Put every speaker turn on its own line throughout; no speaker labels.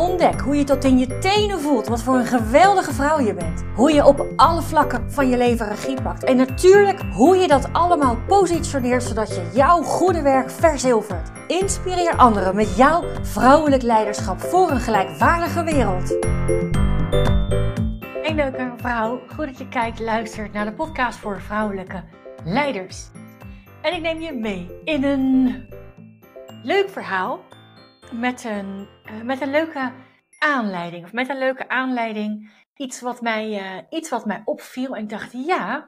Ontdek hoe je tot in je tenen voelt wat voor een geweldige vrouw je bent. Hoe je op alle vlakken van je leven regie pakt. En natuurlijk hoe je dat allemaal positioneert zodat je jouw goede werk verzilvert. Inspireer anderen met jouw vrouwelijk leiderschap voor een gelijkwaardige wereld. Hey leuke vrouw, goed dat je kijkt, luistert naar de podcast voor vrouwelijke leiders. En ik neem je mee in een leuk verhaal met een, uh, met een leuke aanleiding. Of met een leuke aanleiding iets wat, mij, uh, iets wat mij opviel. En ik dacht, ja,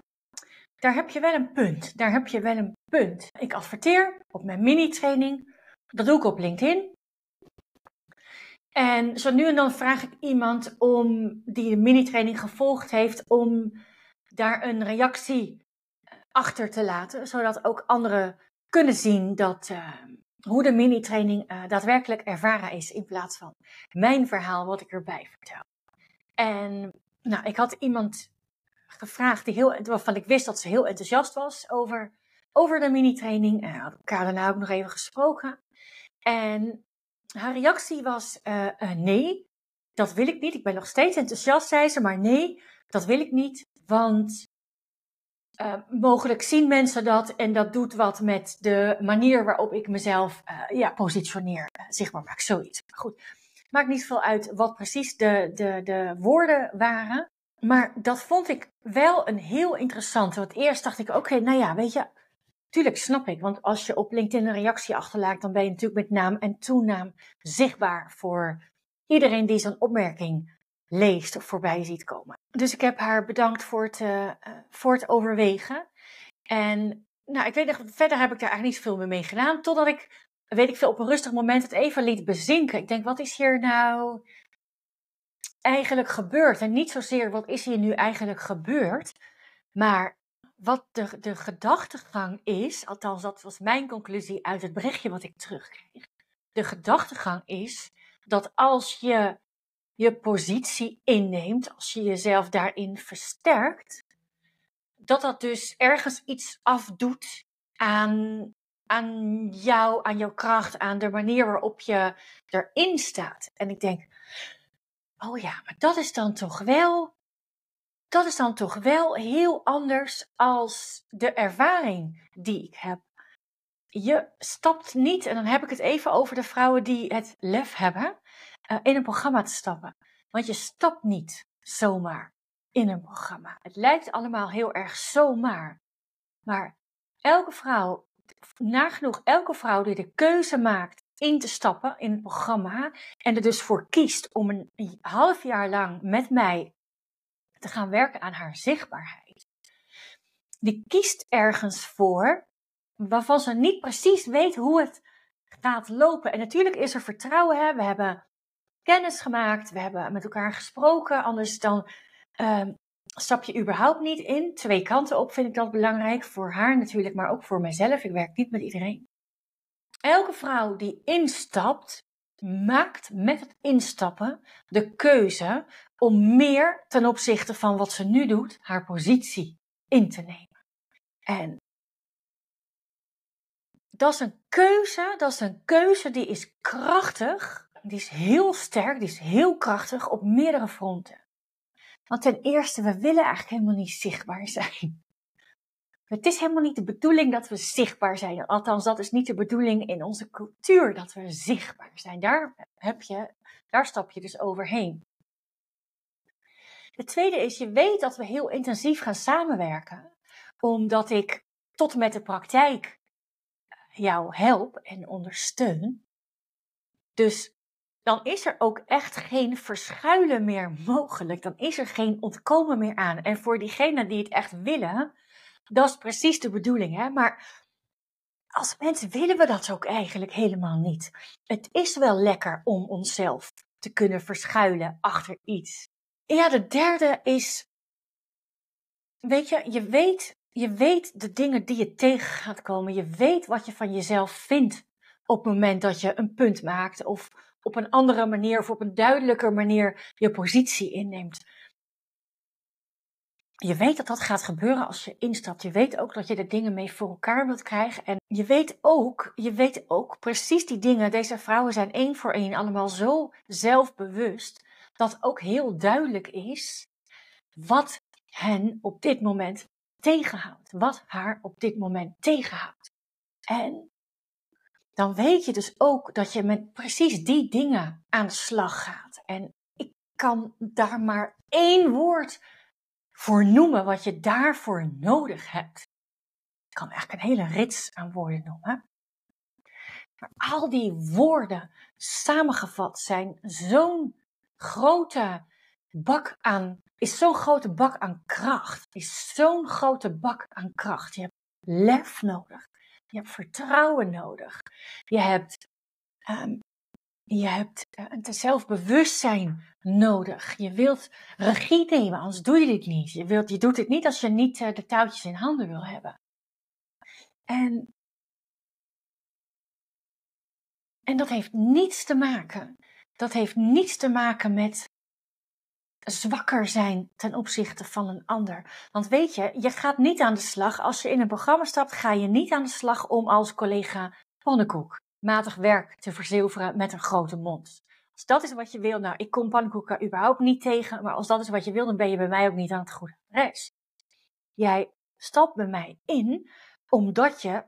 daar heb je wel een punt. Daar heb je wel een punt. Ik adverteer op mijn mini-training. Dat doe ik op LinkedIn. En zo nu en dan vraag ik iemand om, die de mini-training gevolgd heeft, om daar een reactie eh, achter te laten. Zodat ook anderen kunnen zien dat, hoe de mini-training uh, daadwerkelijk ervaren is in plaats van mijn verhaal wat ik erbij vertel. En nou, ik had iemand gevraagd die heel, waarvan ik wist dat ze heel enthousiast was over, over de mini-training. En had elkaar daarna ook nog even gesproken. En haar reactie was uh, uh, nee, dat wil ik niet. Ik ben nog steeds enthousiast, zei ze, maar nee, dat wil ik niet. Want uh, mogelijk zien mensen dat en dat doet wat met de manier waarop ik mezelf uh, ja, positioneer, uh, zichtbaar maak, zoiets. Goed, maakt niet veel uit wat precies de, de, de woorden waren, maar dat vond ik wel een heel interessant. Want eerst dacht ik, oké, nou ja, weet je, tuurlijk snap ik, want als je op LinkedIn een reactie achterlaat, dan ben je natuurlijk met naam en toenaam zichtbaar voor iedereen die zo'n opmerking leest of voorbij ziet komen. Dus ik heb haar bedankt voor het, uh, voor het overwegen. En nou, ik weet nog, verder heb ik daar eigenlijk niet zoveel meer mee gedaan. Totdat ik, weet ik veel, op een rustig moment het even liet bezinken. Ik denk, wat is hier nou eigenlijk gebeurd? En niet zozeer, wat is hier nu eigenlijk gebeurd? Maar wat de, de gedachtegang is, althans dat was mijn conclusie uit het berichtje wat ik terugkreeg. De gedachtegang is dat als je je positie inneemt, als je jezelf daarin versterkt, dat dat dus ergens iets afdoet aan, aan jou, aan jouw kracht, aan de manier waarop je erin staat. En ik denk, oh ja, maar dat is dan toch wel, dat is dan toch wel heel anders als de ervaring die ik heb. Je stapt niet, en dan heb ik het even over de vrouwen die het lef hebben in een programma te stappen. Want je stapt niet zomaar in een programma. Het lijkt allemaal heel erg zomaar. Maar elke vrouw, nagenoeg elke vrouw die de keuze maakt in te stappen in het programma en er dus voor kiest om een, een half jaar lang met mij te gaan werken aan haar zichtbaarheid, die kiest ergens voor waarvan ze niet precies weet hoe het gaat lopen. En natuurlijk is er vertrouwen. Hè? We hebben kennis gemaakt, we hebben met elkaar gesproken. Anders dan um, stap je überhaupt niet in. Twee kanten op vind ik dat belangrijk. Voor haar natuurlijk, maar ook voor mijzelf. Ik werk niet met iedereen. Elke vrouw die instapt, maakt met het instappen de keuze om meer ten opzichte van wat ze nu doet, haar positie in te nemen. En dat is een keuze, dat is een keuze die is krachtig die is heel sterk, die is heel krachtig op meerdere fronten. Want ten eerste, we willen eigenlijk helemaal niet zichtbaar zijn. Het is helemaal niet de bedoeling dat we zichtbaar zijn. Althans, dat is niet de bedoeling in onze cultuur dat we zichtbaar zijn. Daar, heb je, daar stap je dus overheen. De tweede is, je weet dat we heel intensief gaan samenwerken, omdat ik tot met de praktijk jou help en ondersteun. Dus dan is er ook echt geen verschuilen meer mogelijk. Dan is er geen ontkomen meer aan. En voor diegenen die het echt willen, dat is precies de bedoeling. Hè? Maar als mensen willen we dat ook eigenlijk helemaal niet. Het is wel lekker om onszelf te kunnen verschuilen achter iets. Ja, de derde is, weet je, je weet je weet de dingen die je tegen gaat komen. Je weet wat je van jezelf vindt op het moment dat je een punt maakt of op een andere manier of op een duidelijker manier je positie inneemt. Je weet dat dat gaat gebeuren als je instapt. Je weet ook dat je de dingen mee voor elkaar wilt krijgen. En je weet ook, je weet ook precies die dingen. Deze vrouwen zijn één voor één allemaal zo zelfbewust dat ook heel duidelijk is wat hen op dit moment tegenhoudt. Wat haar op dit moment tegenhoudt. En dan weet je dus ook dat je met precies die dingen aan de slag gaat. En ik kan daar maar één woord voor noemen wat je daarvoor nodig hebt. Ik kan eigenlijk een hele rits aan woorden noemen. Maar al die woorden samengevat zijn zo'n grote bak aan, is zo'n grote bak aan kracht. Is zo'n grote bak aan kracht. Je hebt lef nodig. Je hebt vertrouwen nodig. Je hebt, um, je hebt een zelfbewustzijn nodig. Je wilt regie nemen, anders doe je dit niet. Je, wilt, je doet het niet als je niet uh, de touwtjes in handen wil hebben. En, en dat heeft niets te maken. Dat heeft niets te maken met zwakker zijn ten opzichte van een ander. Want weet je, je gaat niet aan de slag. Als je in een programma stapt, ga je niet aan de slag om als collega pannenkoek matig werk te verzilveren met een grote mond. Als dat is wat je wil, nou, ik kom pannenkoeken überhaupt niet tegen, maar als dat is wat je wil, dan ben je bij mij ook niet aan het goede adres. Jij stapt bij mij in omdat je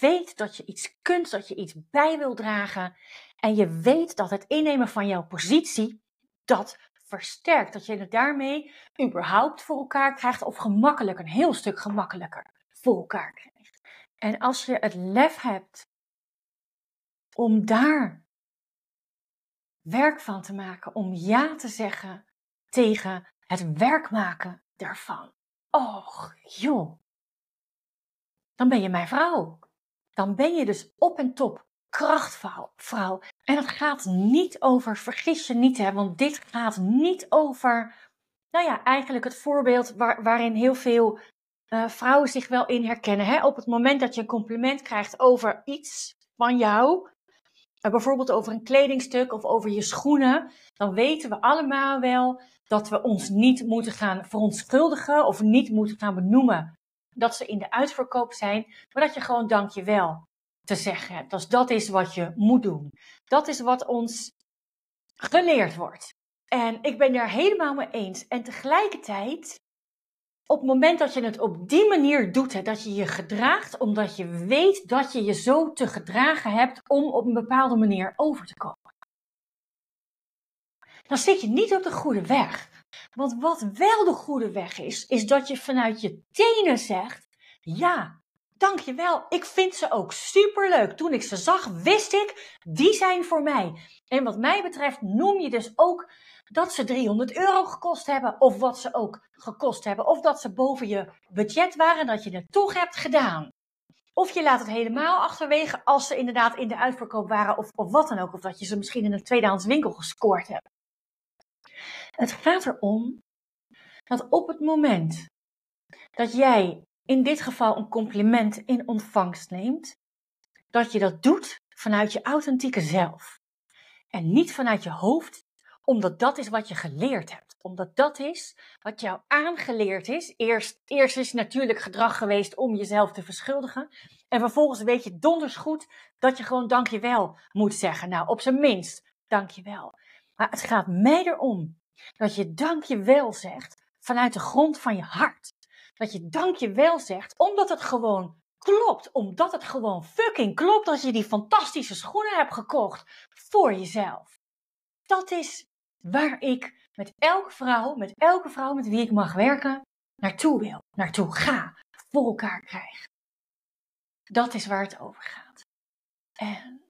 weet dat je iets kunt, dat je iets bij wil dragen en je weet dat het innemen van jouw positie dat versterkt. Dat je het daarmee überhaupt voor elkaar krijgt of gemakkelijk, een heel stuk gemakkelijker voor elkaar krijgt. En als je het lef hebt om daar werk van te maken, om ja te zeggen tegen het werk maken daarvan. Och, joh. Dan ben je mijn vrouw. Dan ben je dus op en top krachtvrouw. En het gaat niet over, vergis je niet, hè, want dit gaat niet over, nou ja, eigenlijk het voorbeeld waar, waarin heel veel uh, vrouwen zich wel in herkennen. Hè? Op het moment dat je een compliment krijgt over iets van jou, uh, bijvoorbeeld over een kledingstuk of over je schoenen, dan weten we allemaal wel dat we ons niet moeten gaan verontschuldigen of niet moeten gaan benoemen dat ze in de uitverkoop zijn, maar dat je gewoon dankjewel te zeggen hebt. Dus dat is wat je moet doen. Dat is wat ons geleerd wordt. En ik ben daar helemaal mee eens. En tegelijkertijd, op het moment dat je het op die manier doet, hè, dat je je gedraagt, omdat je weet dat je je zo te gedragen hebt om op een bepaalde manier over te komen. Dan zit je niet op de goede weg. Want wat wel de goede weg is, is dat je vanuit je tenen zegt: Ja, Dankjewel. Ik vind ze ook superleuk. Toen ik ze zag, wist ik, die zijn voor mij. En wat mij betreft noem je dus ook dat ze 300 euro gekost hebben. Of wat ze ook gekost hebben. Of dat ze boven je budget waren, dat je het toch hebt gedaan. Of je laat het helemaal achterwege als ze inderdaad in de uitverkoop waren. Of, of wat dan ook. Of dat je ze misschien in een tweedehands winkel gescoord hebt. Het gaat erom dat op het moment dat jij in dit geval een compliment in ontvangst neemt, dat je dat doet vanuit je authentieke zelf. En niet vanuit je hoofd, omdat dat is wat je geleerd hebt. Omdat dat is wat jou aangeleerd is. Eerst, eerst is natuurlijk gedrag geweest om jezelf te verschuldigen. En vervolgens weet je donders goed dat je gewoon dankjewel moet zeggen. Nou, op zijn minst dankjewel. Maar het gaat mij erom dat je dankjewel zegt vanuit de grond van je hart. Dat je dankjewel zegt, omdat het gewoon klopt. Omdat het gewoon fucking klopt dat je die fantastische schoenen hebt gekocht voor jezelf. Dat is waar ik met elke vrouw, met elke vrouw met wie ik mag werken, naartoe wil, naartoe ga, voor elkaar krijg. Dat is waar het over gaat. En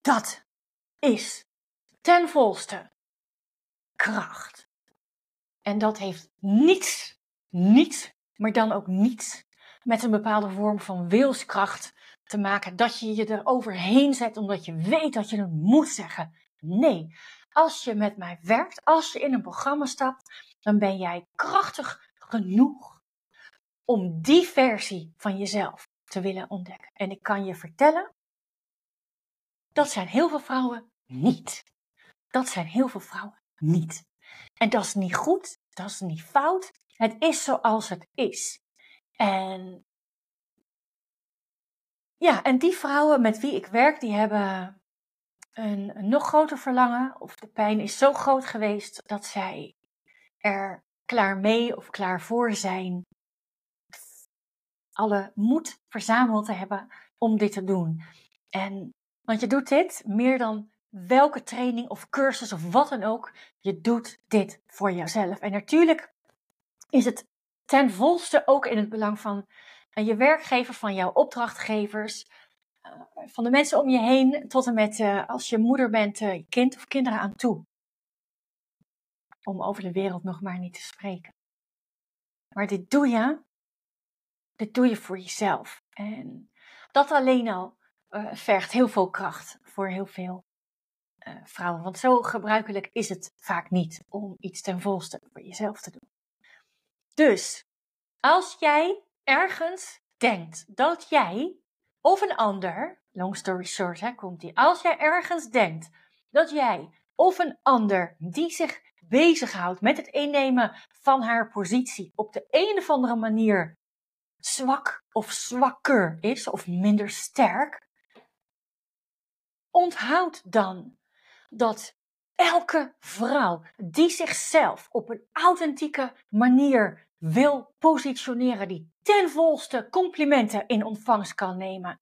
dat is ten volste kracht. En dat heeft niets niets, maar dan ook niets met een bepaalde vorm van wilskracht te maken. Dat je je er overheen zet omdat je weet dat je het moet zeggen. Nee, als je met mij werkt, als je in een programma stapt, dan ben jij krachtig genoeg om die versie van jezelf te willen ontdekken. En ik kan je vertellen, dat zijn heel veel vrouwen niet. Dat zijn heel veel vrouwen niet. En dat is niet goed, dat is niet fout. Het is zoals het is. En ja, en die vrouwen met wie ik werk, die hebben een, nog groter verlangen. Of de pijn is zo groot geweest dat zij er klaar mee of klaar voor zijn. Alle moed verzameld te hebben om dit te doen. En want je doet dit meer dan welke training of cursus of wat dan ook. Je doet dit voor jezelf. En natuurlijk is het ten volste ook in het belang van eh, je werkgever, van jouw opdrachtgevers, eh, van de mensen om je heen, tot en met uh, als je moeder bent, je kind of kinderen aan toe. Om over de wereld nog maar niet te spreken. Maar dit doe je, dit doe je voor jezelf. En dat alleen al vergt heel veel kracht voor heel veel vrouwen. Want zo gebruikelijk is het vaak niet om iets ten volste voor jezelf te doen. Dus als jij ergens denkt dat jij of een ander, long story short, hè, komt die. Als jij ergens denkt dat jij of een ander die zich bezighoudt met het innemen van haar positie op de een of andere manier zwak of zwakker is of minder sterk, onthoud dan dat elke vrouw die zichzelf op een authentieke manier wil positioneren, die ten volste complimenten in ontvangst kan nemen,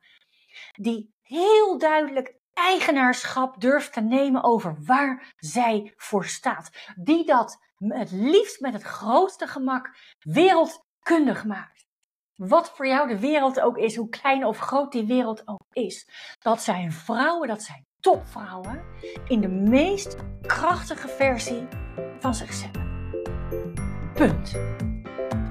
die heel duidelijk eigenaarschap durft te nemen over waar zij voor staat, die dat het liefst met het grootste gemak wereldkundig maakt. Wat voor jou de wereld ook is, hoe klein of groot die wereld ook is. Dat zijn vrouwen, dat zijn topvrouwen in de meest krachtige versie van zichzelf. Punt.